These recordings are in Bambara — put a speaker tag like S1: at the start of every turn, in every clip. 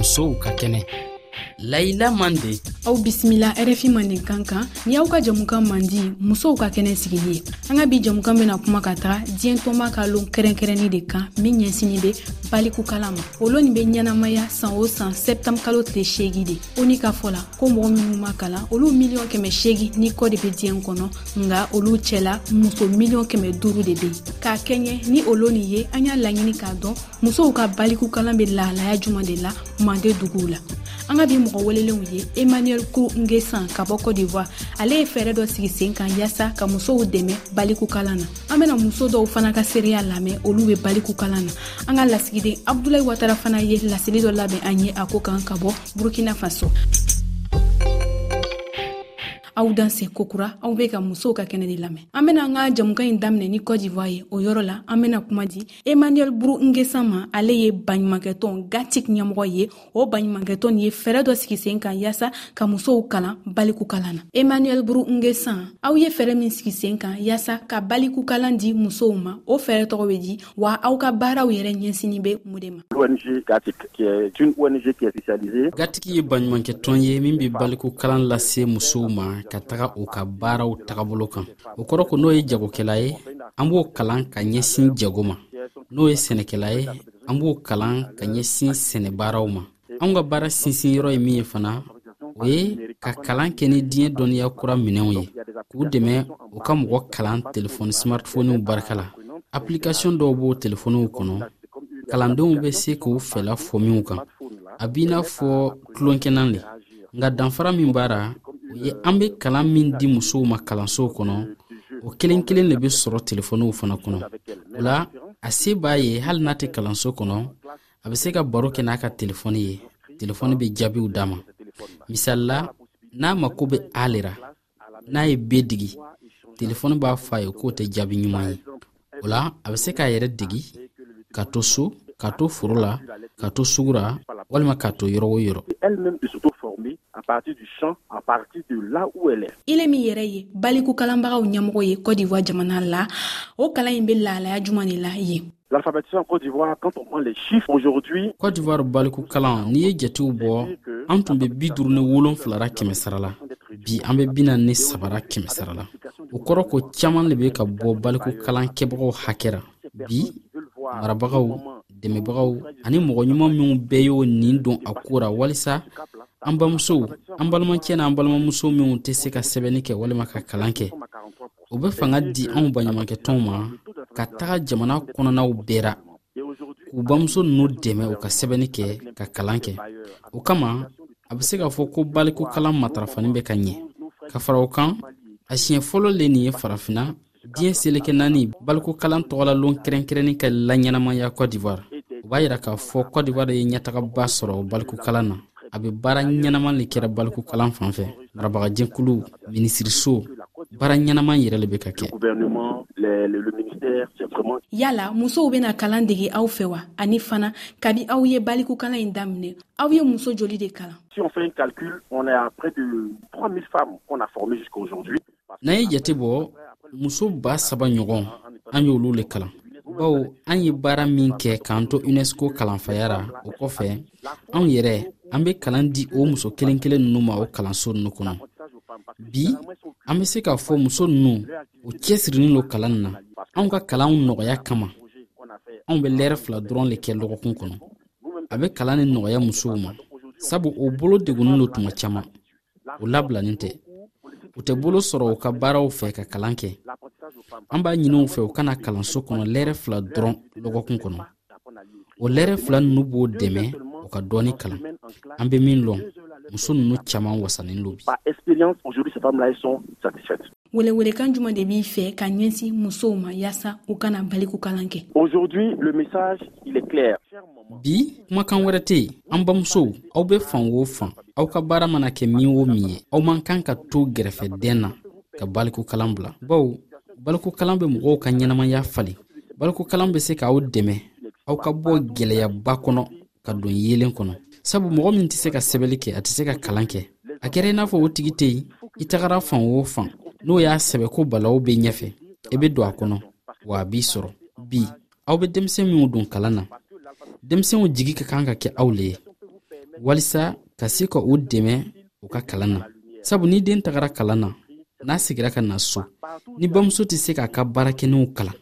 S1: musow ka kɛnɛ layila mande
S2: aw bisimila rfi manden kan kan ni aw ka jamukan mandi musow ka kɛnɛ sigili ye an ka bi jamukan bena kuma ka taga diɲɛtɔma ka lon kɛrɛnkɛrɛnni de kan min ɲɛsini be balikukala ma o loni be ɲɛnamaya san o san sɛptanb kalo tile seegi de o ni ka fɔ la ko mɔgɔ minnu ma kalan olu miliyɔn kɛmɛ seegi ni kɔ de be diɲɛ kɔnɔ nga olu cɛla muso miliyɔn kɛmɛ duuru de be k'a kɛɲɛ ni o loni ye an y'a laɲini k'a dɔn musow ka balikukalan bɛ lahalaya juman de la mande duguw la an ka bi mɔgɔ welelenw ye emmanuel ko ngesan ka bɔ cote d'ivoire ale ye fɛɛrɛ dɔ sigi sen kan yasa ka musow dɛmɛ balikukalan na an bena muso dɔw fana ka seereya lamɛn olu be balikukalan na an ka lasigiden abdulayi watara fana ye laseli dɔ labɛn an ye a ko kan ka bɔ burkina faso aw dan se kokura aw be ka musow ka kɛnɛ de lamɛn an bena an ka jamukan ɲi daminɛ ni cote d'ivoire ye o yɔrɔ la an bena kuma di emmanuel buru ngesama ale ye baɲumankɛtɔn gatik ɲɛmɔgɔ ye o baɲumankɛtɔn ye fɛɛrɛ dɔ sigi sen kan yaasa ka musow kalan balikukalan na emmanuel buru ngesan aw ye fɛɛrɛ min sigi sen kan yaasa ka balikukalan di musow ma o fɛɛrɛ tɔgɔ bɛ di wa aw ka baaraw yɛrɛ ɲɛsini bɛ mun de ma
S1: gatiki ye baɲumankɛtɔn ye min bɛ balikukalan lase musow ma ka taga u ka baaraw tagabolo kan o kɔrɔ ko n'o ye jagokɛla ye an b'o kalan ka ɲɛsin jago ma n'o ye sɛnɛkɛla ye an b'o kalan ka ɲɛsin sɛnɛbaaraw ma anw ka baara sinsin yɔrɔ ye min ye fana o ye ka kalan kɛ ni diɲɛ dɔnniya kura minɛnw ye k'u dɛmɛ u ka mɔgɔ kalan telefɔni smartphonenw barika la application dɔw b'o telefɔniw kɔnɔ kalandenw bɛ se k'u fɛla fɔ minw kan a b'i n'a fɔ tulonkɛnan de nka danfara min b'a la o ye an bɛ kalan min di musow ma kalansow kɔnɔ o kelen kelen de bɛ sɔrɔ telefɔniw fana kɔnɔ o la a se b'a ye hali n'a tɛ kalanso kɔnɔ a bɛ se ka baro kɛ n'a ka telefɔni ye telefɔni bɛ jaabiw d'a ma misali la n'a mako bɛ ale ra n'a ye be digi telefɔni b'a fɔ a ye k'o tɛ jaabi ɲuman ye o la a bɛ se k'a yɛrɛ digi ka to so ka to foro la ka to sugu ra walima ka to yɔrɔ o yɔrɔ
S2: ile min yɛrɛ ye balikukalanbagaw ɲɛmɔgɔ ye cote d'ivoire jamana la o kalan in bɛ lahalaya juman de la yen
S1: L'alphabétisation Côte d'Ivoire, quand on prend les chiffres aujourd'hui... Côte d'Ivoire baliku kalan, n'i ye jatew bɔ, an tun bɛ bi duuru ni wolonfila la kɛmɛ sara la. Bi an bɛ bi naani ni sabara kɛmɛ sara la. O kɔrɔ ko caman de bɛ ka bɔ baliku kalan kɛbagaw hakɛ la. Bi, marabagaw, dɛmɛbagaw ani mɔgɔ ɲuman minnu bɛɛ y'o nin don a ko la walisa an bamusow an balimacɛ n'an balimamuso minnu tɛ se ka sɛbɛnni kɛ walima ka kalan kɛ u bɛ fanga di anw baɲumankɛ tɔnw ma ka taga jamana kɔnɔnaw bɛɛ ra k'u bamuso ninnu dɛmɛ u ka sɛbɛnni kɛ ka kalan kɛ o kama a bɛ se ka fɔ ko balikokalan matarafani bɛ ka ɲɛ ka fara o kan a siɲɛ fɔlɔ le nin ye farafinna diɲɛ seleke naani balikokalan tɔgɔlalon kɛrɛnkɛrɛnnin ka laɲɛnamaya cote d'ivoire o b'a jira k'a fɔ cote d'ivoire ye ɲɛtagaba sɔrɔ balikokalan na a bɛ baara ɲɛnama de kɛra balikukalan fan fɛ marabagajɛkulu minisiriso baara ɲɛnama yɛrɛ de bɛ ka kɛ
S2: yala musow bɛna kalan dege aw fɛ wa ani fana kabi aw ye balikukalan in daminɛ aw ye muso joli de kalan
S1: n'an ye jate bɔ muso ba saba ɲɔgɔn an y'olu le kalan bawo an ye baara min kɛ k'an to unesco kalanfaya ra o kɔfɛ anw yɛrɛ an bɛ kalan di o muso kelen kelen ninnu ma o kalanso ninnu kɔnɔ bi an bɛ se k'a fɔ muso ninnu u cɛsirilen don kalan na anw ka kalanw nɔgɔya kama anw bɛ lɛrɛ fila dɔrɔn le kɛ lɔgɔkun kɔnɔ a bɛ kalan ni nɔgɔya musow ma sabu o bolo degunnen don tuma caman u labilanen tɛ u tɛ bolo sɔrɔ u ka baaraw fɛ ka kalan kɛ an b'a ɲinin u fɛ u kana kalanso kɔnɔ lɛrɛ fila dɔrɔn dɔgɔkun kɔnɔ o lɛrɛ fila ninnu b'o dɛmɛ u ka dɔɔni kalan an bɛ min dɔn muso ninnu caman wasanen don bi
S2: Welewelekan jumɛn de b'i fɛ ka ɲɛsin musow ma yaasa u kana baliku kalan kɛ? Aujourd'hui, le message, il est clair.
S1: Bi, kumakan wɛrɛ tɛ yen. An bamusow, aw bɛ fan o fan, aw ka baara mana kɛ min o min ye, aw man kan ka to gɛrɛfɛ dɛn na ka baliku kalan bila. Bawo, baliku kalan bɛ mɔgɔw ka ɲɛnamaya falen. Baliku kalan bɛ se k'aw dɛmɛ aw ka bɔ gɛlɛyaba kɔnɔ ka don yeelen kɔnɔ sabu mɔgɔ min tɛ se ka sɛbɛli kɛ a tɛ se ka kalan kɛ a kɛra i n'a fɔ o tigi tɛ yen i tagara fan o fan n'o y'a sɛbɛ ko balaw bɛ ɲɛfɛ i bɛ don a kɔnɔ wa a b'i sɔrɔ bi aw bɛ denmisɛn minw don kalan na denmisɛnw jigi ka kan ka kɛ aw le ye walisa ka se ka u dɛmɛ u ka kalan na sabu ni den tagara kalan na n'a sigira ka na so ni bamuso tɛ se k'a ka baarakɛnenw kalan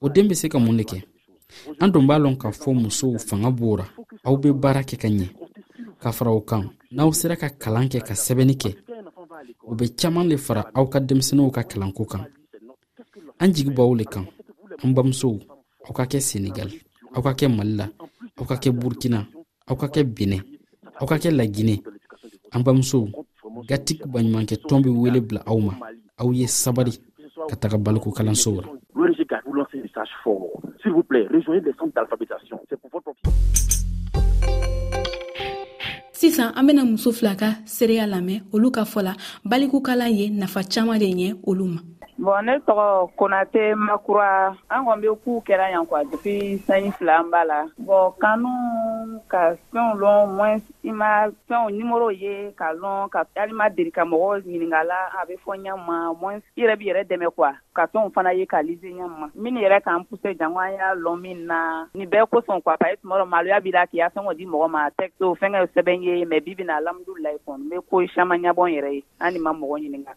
S1: o den bɛ se ka mun de kɛ an dun b'a lɔn k'a fɔ musow fanga b'o ra aw bɛ baara kɛ ka ɲɛ ka fara o kan n'aw sera ka kalan kɛ ka sɛbɛnni kɛ o bɛ caman le fara aw ka denmisɛnninw ka kalanko kan an jigi b'aw le kan an bamusow aw ka kɛ senegali aw ka kɛ mali la aw ka kɛ burkina aw ka kɛ benɛ aw ka kɛ laginɛ an bamusow gatigi baɲumankɛ tɔn bɛ wele bila aw ma aw ye sabari ka taga balikokalanso la sisan an bɛna muso fila ka seereya lamɛn olu ka fɔ la balikukalan ye nafa caman de ɲɛ olu ma
S3: Bon ne tɔgɔ konatɛ ma kura an kɔni bɛ ku kɛra yan kɔ a bɛ san fila an ba la bon kanu ka fɛnlɔ mɔ i ma fɛn ni mori ye ka dɔn ka talilima deli ka mɔgɔ ɲininka la a bɛ fɔ ɲɛ ma mɔ yɛrɛ bɛ yɛrɛ dɛmɛ kuwa ka fɛnw fana ye ka z ɲɛ ma min yɛrɛ k'an ppse jan an y'a lɔ min na nin bɛɛ kosɔn k a ye tuma maloya bɛ la k' aa fɛn di mɔgɔ ma tɛ fɛnkɛ sɛbɛn ye mɛ bi bɛna na lamdu layi n bɛ ko caman ɲɛbɔ yɛrɛ ye an ma mɔgɔ ɲininka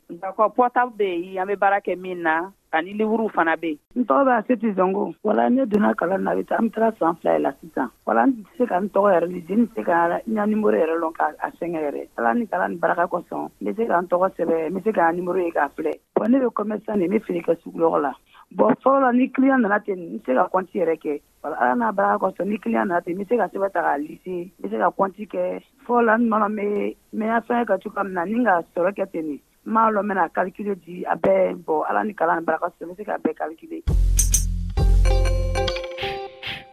S3: pɔta bɛ yen an bɛ baara kɛ min na ani liuru fana bɛ yen n tɔgɔ bɛ a se tɛ zango wala ne donna kalan na bɛ taa an taara san fila la sisan wala an tɛ se ka n tɔgɔ yɛrɛ den se ka ɲanimo yɛrɛ dɔn k'a sɛgɛn yɛrɛ ala ni kalan ni baraka kosɔn n bɛ se ka n tɔgɔ sɛbɛn n bɛ se ka nimuru ye k'a filɛ wa ne bɛ kɔmɛ san nin ne feere ka sugu la bɔn fɔlɔ la ni kiya nana ten n se ka kɔnti yɛrɛ kɛ Ala n'a baara kɔfɛ ni client nana ten n bɛ se ka sɛbɛn ta k'a lisser n bɛ se ka compte kɛ fɔlɔ la n nana n bɛ n bɛ n ka fɛngɛ kɛ cogoya min na ni ka sɔrɔ kɛ ten de n m'a dɔn n bɛna calcul di a bɛɛ bon Ala ni kalan ni baraka kɔfɛ n bɛ se k'a bɛɛ calculer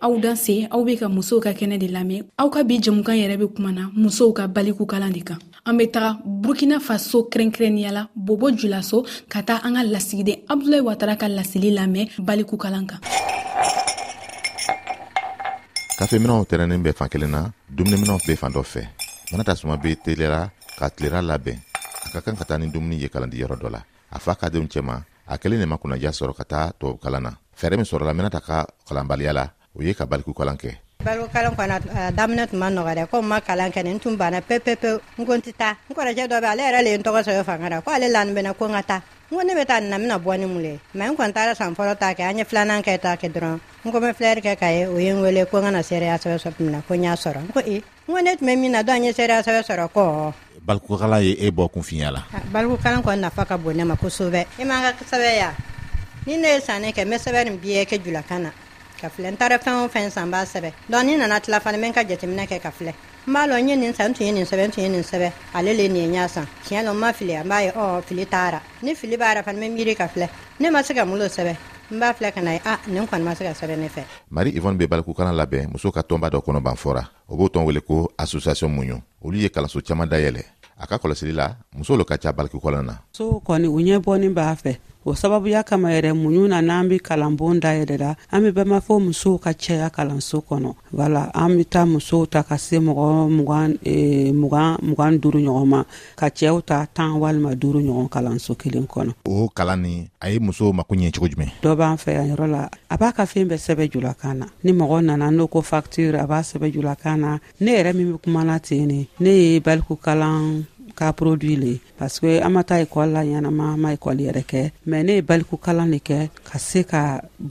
S2: aw danse aw bɛ ka musow ka kɛnɛ de lamɛn aw ka bi jɛmukan yɛrɛ bɛ kuma na musow ka balikukalan de kan an be taga burkina faso kɛrɛnkɛrɛnniya la bobo julaso ka taa an ka lasigiden abdulayi watara ka laseli lamɛn balikukalan kan
S4: kafeminɛw tɛrɛnnen bɛ fan kelen na dumuniminɛw be fan dɔ fɛ mana tasuma be teliyara ka tilera labɛn a ka kan ka taa ni dumuni ye kalandi yɔrɔ dɔ la a fa ka denw cɛma a kelen ne ma kunnaja sɔrɔ ka taa tubabukalan na fɛɛrɛ min sɔrɔla minata ka kalanbaliya la o ye ka baliku kalan kɛ
S5: balo kalan fana a daminɛ tun ma nɔgɔ dɛ ko ma kalan kɛ n tun banna pewu pewu pewu n ko n tɛ taa n kɔrɔkɛ dɔ bɛ ale yɛrɛ le ye n tɔgɔ sɛbɛn fanga la ko ale la bɛna ko n ka taa n ko ne bɛ taa nin na bɛna bɔ ni mun le ye mɛ n kɔni taara san fɔlɔ ta kɛ an ye filanan kɛ ta kɛ dɔrɔn n ko n bɛ filɛri kɛ k'a ye o ye n wele ko n kana seereya sɛbɛn sɔrɔ tuma ko n y'a sɔrɔ n ko ee N ko ne tun bɛ min na dɔn an ye seereya sɛbɛn sɔrɔ kɔ
S4: balikukalan ye e bɔ kunfiya la
S5: balikukalan kɔni nafa ka bon ne ma kosɛbɛ e m'an ka sɛbɛn ya ni ne ye sanni kɛ n bɛ sɛbɛn nin biyɛ kɛ julakan na ka filɛ n taara fɛn o fɛn san n b'a sɛbɛn dɔn ni nana tila fana n bɛ n ka jateminɛ kɛ ka filɛ n b'a lɔn n ye nin san n tun ye nin sɛbɛn n tun ye nin sɛbɛn ale le nin ye n y'a san tiɲɛ la n ma fili an b'a ye ɔ fili taara ni fili b'a yɛrɛ fana bɛ miiri ka filɛ ne ma se ka mun lo sɛbɛn n b'a filɛ ka na ye a nin kɔni ma se ka sɛbɛn ne fɛ
S4: mari ivɔne bɛ balikukalan labɛn muso ka tɔnba dɔ kɔnɔ ban fɔra o b'o tɔn wele ko association muɲu olu ye kalanso caman dayɛlɛ a ka kɔlɔsili la muso lo ka ca balikukalan na
S6: musow kɔni u ɲɛ bɔnin b'a fɛ o sababuya kama yɛrɛ muɲu na n'an be kalanbon da yɛrɛ la an be bɛmafɔ musow ka cɛya kalanso kɔnɔ wala an be taa musow ta ka se mɔgɔ mugan mugan duru ɲɔgɔn ma ka cɛw ta tan walima duuru ɲɔgɔn kalanso kelen kɔnɔ
S4: o kalan ni a ye musow mako ɲɛ cogo jumɛn
S6: dɔ b'an fɛ yan yɔrɔ la a b'a ka fɛn bɛɛ sɛbɛ julakan na ni mɔgɔ nana n'o ko facture a b'a sɛbɛ julakan na ne yɛrɛ min bɛ kumana ten ne ne ye baliku kalan ka produit le parce que an ma taa ekɔli la ɲɛnama an ma ekɔli yɛrɛ kɛ mɛ ne ye balikukalan de kɛ ka se ka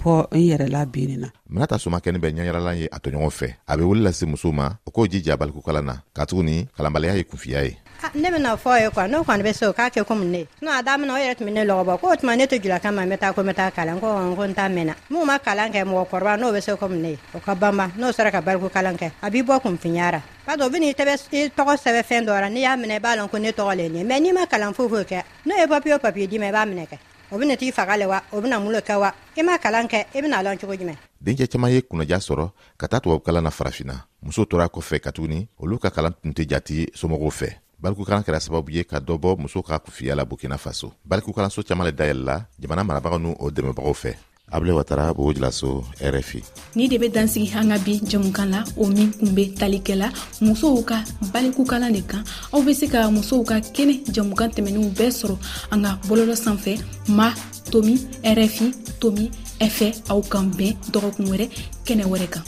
S6: bɔ n yɛrɛ la binni na
S4: minata somakɛni bɛ ɲɛyaralan ye a tɔɲɔgɔn fɛ a bɛ wele lase musow ma o k'o jija balikukalan na katuguni kalanbaliya ye kunfiya ye
S5: ne bɛna fɔ ye kuwa n'o kɔni bɛ se o k'a kɛ komi ne n'o a daminɛ o yɛrɛ tun bɛ ne lɔgɔbɔ k'o tuma ne tɛ jula kan ma n bɛ taa ko n bɛ taa kalan ko ko n ta mɛnna minnu ma kalan kɛ mɔgɔkɔrɔba n'o bɛ se komi ne o ka banba n'o sera ka bariku kalan kɛ a b'i bɔ kunfinyara ba dɔ bɛna i tɔgɔ sɛbɛn fɛn dɔ la n'i y'a minɛ i b'a lɔn ko ne tɔgɔ le nin mɛ n'i ma kalan foyi foyi kɛ n'o ye papiye o papiye d'i ma i b'a minɛ kɛ o bɛna t'i faga le wa o bɛna mun le kɛ wa i ma kalan kɛ i bɛna lɔn cogo jumɛn
S4: dencɛ caman ye kunnaja sɔrɔ ka taa tubabukalan na farafina muso tora kɔfɛ katuguni olu ka kalan tun tɛ jati somɔgɔw fɛ balikukalan kɛra sababu ye ka dɔ bɔ muso ka kufiya la burkina faso balikukalanso caman le dayɛlɛla jamana marabaga n'u o dɛmɛbagaw fɛ able watara b'o jilaso rfi
S2: ni de bɛ dansigi an ka bi jɛmukan la o min kun bɛ talikɛ la musow ka balikukalan de kan aw bɛ se ka musow ka kɛnɛ jɛmukan tɛmɛnenw bɛɛ sɔrɔ an ka bɔlɔlɔ sanfɛ ma tomi rfi tomi fɛ aw kan bɛn dɔgɔkun wɛrɛ kɛnɛ wɛrɛ kan